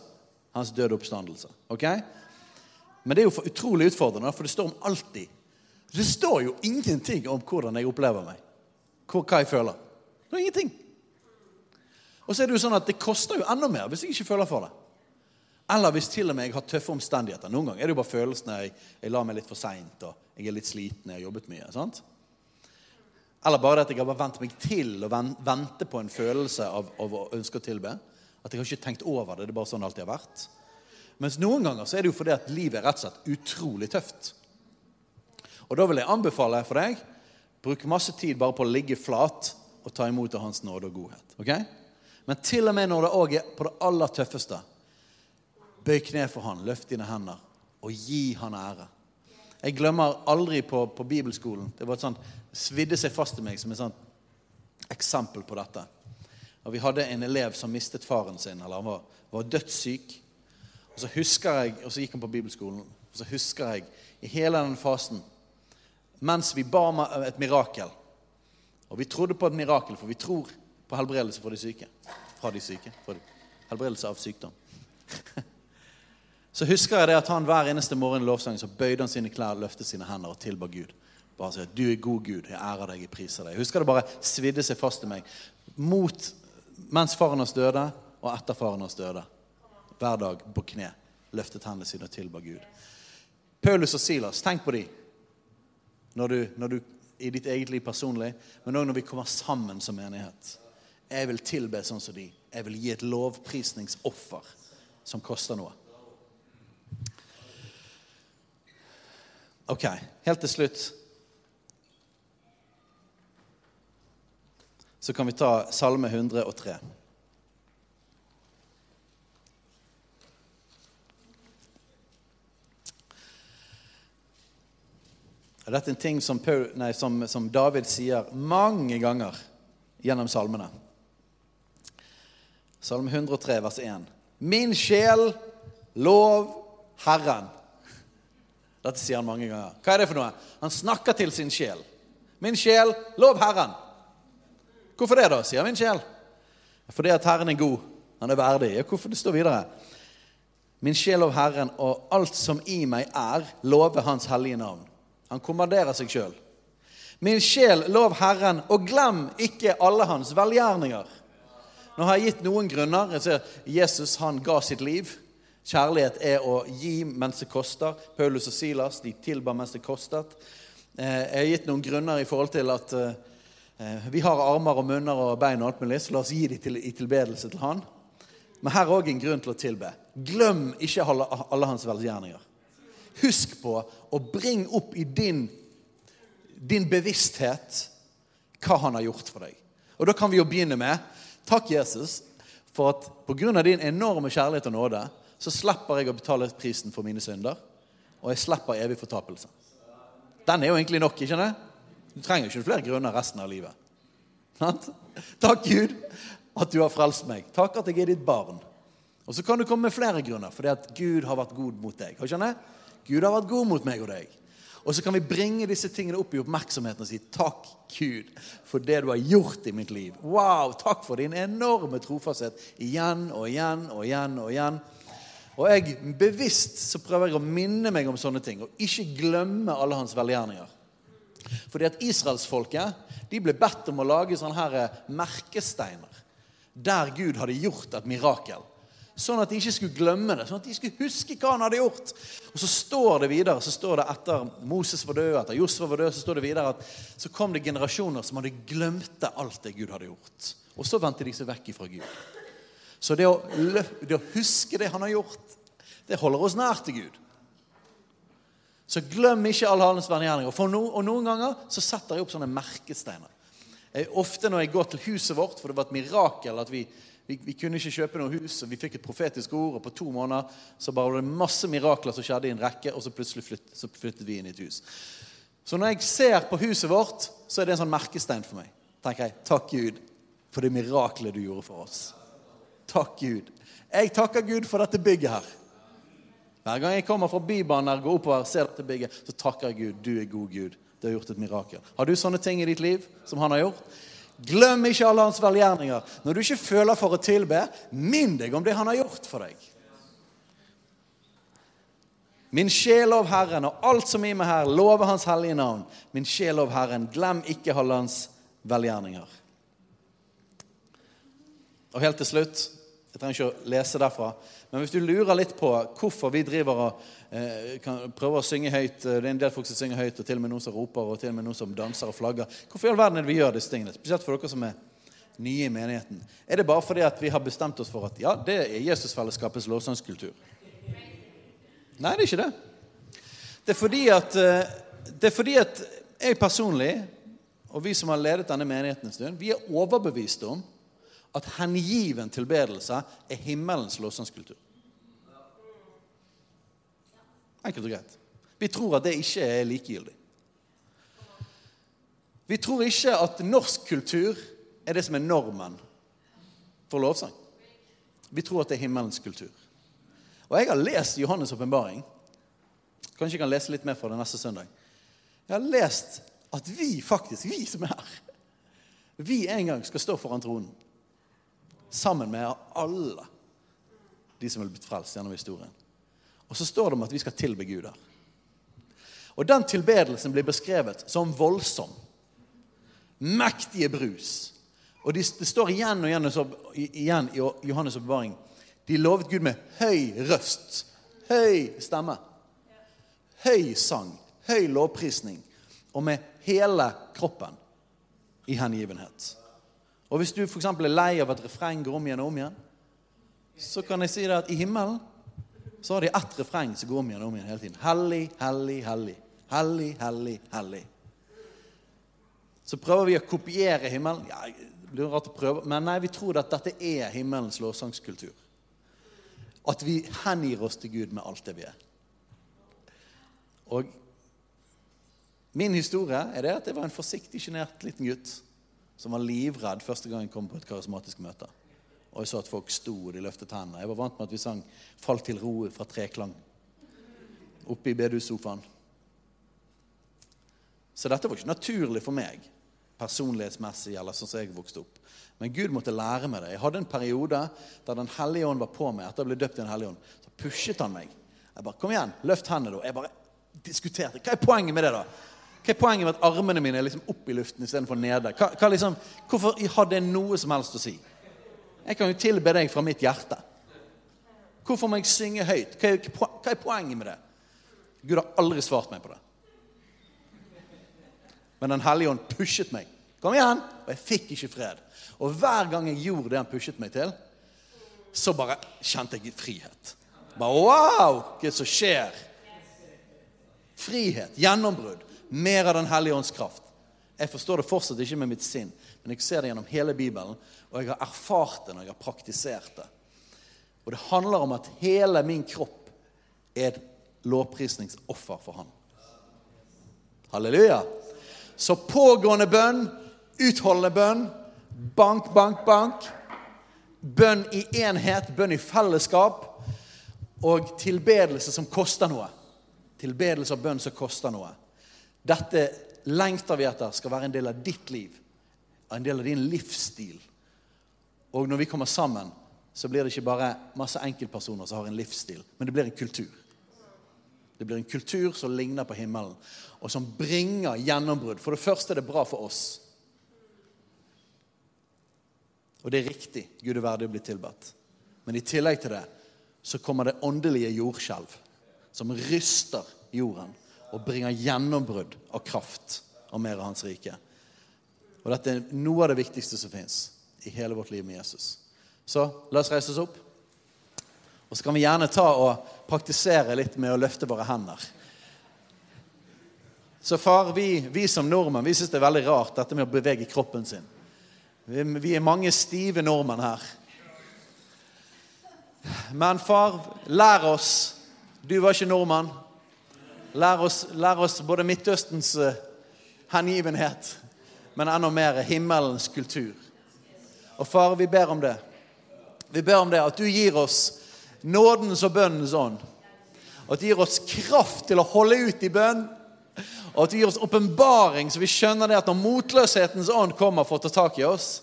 Hans døde oppstandelse. Ok? Men det er jo utrolig utfordrende, for det står om alltid. Det står jo ingenting om hvordan jeg opplever meg. Hva jeg føler. Det er ingenting. Og så er det jo sånn at det koster jo enda mer hvis jeg ikke føler for det. Eller hvis til og med jeg har tøffe omstendigheter. Noen ganger er det jo bare følelsene jeg, jeg la meg litt for seint, og jeg er litt sliten, jeg har jobbet mye. sant? Eller bare at jeg har bare vent meg til å vente på en følelse av, av, å ønske å tilbe. At jeg har ikke tenkt over det. Det er bare sånn det alltid har vært. Mens noen ganger så er det jo fordi at livet er rett og slett utrolig tøft. Og da vil jeg anbefale for deg bruke masse tid bare på å ligge flat og ta imot av Hans nåde og godhet. ok? Men til og med når det òg er på det aller tøffeste, bøy kne for Han, løft dine hender og gi Han ære. Jeg glemmer aldri på, på bibelskolen Det var et sånt, svidde seg fast i meg som et sånt eksempel på dette. Og Vi hadde en elev som mistet faren sin, eller han var, var dødssyk. Og så husker jeg, og så gikk han på bibelskolen, og så husker jeg i hele den fasen Mens vi ba om et mirakel Og vi trodde på et mirakel, for vi tror på helbredelse for de syke. Fra de syke. For helbredelse av sykdom. [laughs] Så husker jeg det at han hver eneste morgen i lovsangen så bøyde han sine klær, løftet sine hender og tilba Gud. Bare sier 'Du er god Gud. Jeg ærer deg. Jeg priser deg.' Jeg husker det bare svidde seg fast i meg. Mot mens faren hans døde, og etter faren hans døde. Hver dag på kne. Løftet hendene sine og tilba Gud. Paulus og Silas, tenk på de når du i ditt eget liv personlig, men òg når vi kommer sammen som menighet. Jeg vil tilbe sånn som de. Jeg vil gi et lovprisningsoffer som koster noe. Ok, helt til slutt Så kan vi ta Salme 103. Dette er en ting som, Paul, nei, som, som David sier mange ganger gjennom salmene. Salme 103, vers 1. Min sjel, lov Herren. Dette sier han mange ganger. Hva er det for noe? Han snakker til sin sjel. Min sjel, lov Herren. Hvorfor det, da, sier min sjel. Fordi at Herren er god. Han er verdig. Hvorfor det står videre? Min sjel lov Herren, og alt som i meg er, lover Hans hellige navn. Han kommanderer seg sjøl. Min sjel, lov Herren, og glem ikke alle hans velgjerninger. Nå har jeg gitt noen grunner. Jeg ser Jesus han ga sitt liv. Kjærlighet er å gi mens det koster. Paulus og Silas de tilba mens det kostet. Eh, jeg har gitt noen grunner i forhold til at eh, vi har armer og munner og bein, og alt mulig, så la oss gi dem i tilbedelse til Han. Men her er òg en grunn til å tilbe. Glem ikke alle hans velgjerninger. Husk på å bringe opp i din, din bevissthet hva han har gjort for deg. Og Da kan vi jo begynne med Takk, Jesus, for at pga. din enorme kjærlighet og nåde så slipper jeg å betale prisen for mine synder, og jeg slipper evig fortapelse. Den er jo egentlig nok, ikke det? Du trenger ikke flere grunner resten av livet. Takk, Gud, at du har frelst meg. Takk at jeg er ditt barn. Og så kan du komme med flere grunner, fordi at Gud har vært god mot deg. Har Gud har vært god mot meg og deg. Og så kan vi bringe disse tingene opp i oppmerksomheten og si takk, Gud, for det du har gjort i mitt liv. Wow, takk for din enorme trofasthet igjen og igjen og igjen og igjen. Og jeg bevisst så prøver jeg å minne meg om sånne ting og ikke glemme alle hans velgjerninger. Fordi at israelsfolket de ble bedt om å lage sånne her merkesteiner der Gud hadde gjort et mirakel. Sånn at de ikke skulle glemme det, sånn at de skulle huske hva han hadde gjort. Og så står det videre, så står det etter Moses var død, etter Josfa var død, så står det videre at så kom det generasjoner som hadde glemt alt det Gud hadde gjort. Og så vendte de seg vekk ifra Gud. Så det å, det å huske det han har gjort, det holder oss nær til Gud. Så glem ikke all hans vennegjerninger. No, og noen ganger så setter jeg opp sånne merkesteiner. Ofte når jeg går til huset vårt, for det var et mirakel at vi Vi, vi, kunne ikke kjøpe noe hus, og vi fikk et profetisk ord. Og på to måneder så bare var det masse mirakler som skjedde i en rekke, og så plutselig flytt, så flyttet vi inn i et hus. Så når jeg ser på huset vårt, så er det en sånn merkestein for meg. tenker jeg, Takk, Gud, for det miraklet du gjorde for oss. Takk, Gud. Jeg takker Gud for dette bygget her. Hver gang jeg kommer fra Bybanen og går oppover ser dette bygget, så takker jeg Gud. Du er god Gud. Du har gjort et mirakel. Har du sånne ting i ditt liv som han har gjort? Glem ikke alle hans velgjerninger. Når du ikke føler for å tilbe, minn deg om det han har gjort for deg. Min sjel lov Herren, og alt som i meg her, lover Hans hellige navn. Min sjel lov Herren, glem ikke alle hans velgjerninger. Og helt til slutt Jeg trenger ikke å lese derfra. Men hvis du lurer litt på hvorfor vi driver og eh, prøver å synge høyt Det er en del folk som synger høyt, og til og med noen som roper, og til og med noen som danser og flagger. Hvorfor i all verden er det vi gjør disse tingene? Spesielt for dere som er nye i menigheten. Er det bare fordi at vi har bestemt oss for at ja, det er Jesusfellesskapets lovsangskultur? Nei, det er ikke det. Det er fordi at, eh, det er fordi at jeg personlig, og vi som har ledet denne menigheten en stund, vi er overbevist om at hengiven tilbedelse er himmelens lovsangskultur. Enkelt og greit. Vi tror at det ikke er likegyldig. Vi tror ikke at norsk kultur er det som er normen for lovsang. Vi tror at det er himmelens kultur. Og jeg har lest Johannes' åpenbaring. Kanskje jeg kan lese litt mer fra det neste søndag. Jeg har lest at vi faktisk, vi som er her, vi en gang skal stå foran tronen. Sammen med alle de som er blitt frelst gjennom historien. Og så står det om at vi skal tilbe Gud. Og den tilbedelsen blir beskrevet som voldsom. Mektige brus. Og det de står igjen og igjen, igjen i Johannes' oppbevaring. De lovet Gud med høy røst, høy stemme, høy sang, høy lovprisning og med hele kroppen i hengivenhet. Og Hvis du f.eks. er lei av at refreng går om igjen og om igjen, så kan jeg si deg at i himmelen så har de ett refreng som går om igjen og om igjen hele tiden. Hellig, hellig, hellig. Hellig, hellig, hellig. Så prøver vi å kopiere himmelen. Ja, det blir rart å prøve, Men nei, vi tror at dette er himmelens lovsangskultur. At vi hengir oss til Gud med alt det vi er. Og min historie er det at jeg var en forsiktig, sjenert liten gutt som var livredd første gang jeg kom på et karismatisk møte. Og jeg så at folk sto og de løftet hendene. Jeg var vant med at vi sang 'Fall til ro' fra treklang oppe i bedussofaen. Så dette var ikke naturlig for meg personlighetsmessig eller sånn som jeg vokste opp. Men Gud måtte lære meg det. Jeg hadde en periode der Den hellige ånd var på meg. etter å bli døpt i Den hellige ånd. Så pushet han meg. Jeg bare 'Kom igjen, løft hendene', da. Jeg bare diskuterte. Hva er poenget med det, da? Hva er poenget med at armene mine er liksom opp i luften istedenfor nede? Hva, hva liksom, hvorfor har det noe som helst å si? Jeg kan jo tilbe deg fra mitt hjerte. Hvorfor må jeg synge høyt? Hva er, hva er poenget med det? Gud har aldri svart meg på det. Men Den hellige ånd pushet meg. Kom igjen! Og jeg fikk ikke fred. Og hver gang jeg gjorde det han pushet meg til, så bare kjente jeg frihet. Bare wow! Hva er det som skjer? Frihet. Gjennombrudd. Mer av Den hellige ånds kraft. Jeg forstår det fortsatt ikke med mitt sinn, men jeg ser det gjennom hele Bibelen, og jeg har erfart det når jeg har praktisert det. Og det handler om at hele min kropp er et lovprisningsoffer for Han. Halleluja. Så pågående bønn, utholdende bønn, bank, bank, bank. Bønn i enhet, bønn i fellesskap og tilbedelse som koster noe. Tilbedelse og bønn som koster noe. Dette lengter vi etter skal være en del av ditt liv, en del av din livsstil. Og når vi kommer sammen, så blir det ikke bare masse enkeltpersoner som har en livsstil, men det blir en kultur. Det blir en kultur som ligner på himmelen, og som bringer gjennombrudd. For det første er det bra for oss. Og det er riktig. Gud er verdig å bli tilbedt. Men i tillegg til det så kommer det åndelige jordskjelv som ryster jorden og bringer gjennombrudd av kraft av mer av Hans rike. Og dette er noe av det viktigste som fins i hele vårt liv med Jesus. Så la oss reise oss opp. Og så kan vi gjerne ta og praktisere litt med å løfte våre hender. Så far, vi, vi som nordmenn vi syns det er veldig rart dette med å bevege kroppen sin. Vi, vi er mange stive nordmenn her. Men far, lær oss Du var ikke nordmann. Lær oss, lær oss både Midtøstens eh, hengivenhet, men enda mer himmelens kultur. Og far, vi ber om det. Vi ber om det at du gir oss nådens og bønnens ånd. At du gir oss kraft til å holde ut i bønn. Og at du gir oss åpenbaring, så vi skjønner det at når motløshetens ånd kommer for å ta tak i oss,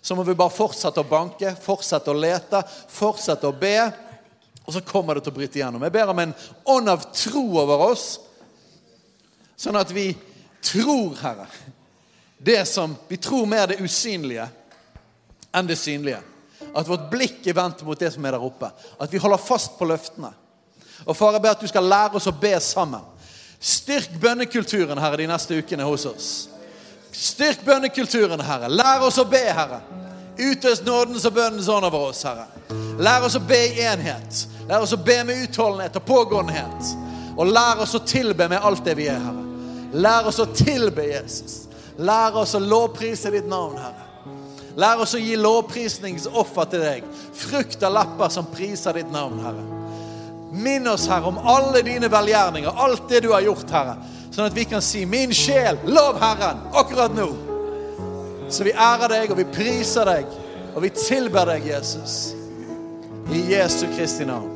så må vi bare fortsette å banke, fortsette å lete, fortsette å be. Og så kommer det til å bryte igjennom. Jeg ber om en ånd av tro over oss, sånn at vi tror, Herre, det som Vi tror mer det usynlige enn det synlige. At vårt blikk er vendt mot det som er der oppe. At vi holder fast på løftene. Og far, jeg ber at du skal lære oss å be sammen. Styrk bønnekulturen, Herre, de neste ukene hos oss. Styrk bønnekulturen, Herre. Lær oss å be, Herre. Utøs nådens og bønnens ånd over oss, Herre. Lær oss å be i enhet. Lær oss å be med utholdenhet og pågåenhet. Og lær oss å tilbe med alt det vi er, Herre. Lær oss å tilbe Jesus. Lær oss å lovprise ditt navn, Herre. Lær oss å gi lovprisningsoffer til deg. Frukt av lepper som priser ditt navn, Herre. Minn oss, Herre, om alle dine velgjerninger, alt det du har gjort, Herre. Sånn at vi kan si 'Min sjel, lov Herren', akkurat nå. Så vi ærer deg, og vi priser deg, og vi tilber deg, Jesus. I Jesu Kristi navn.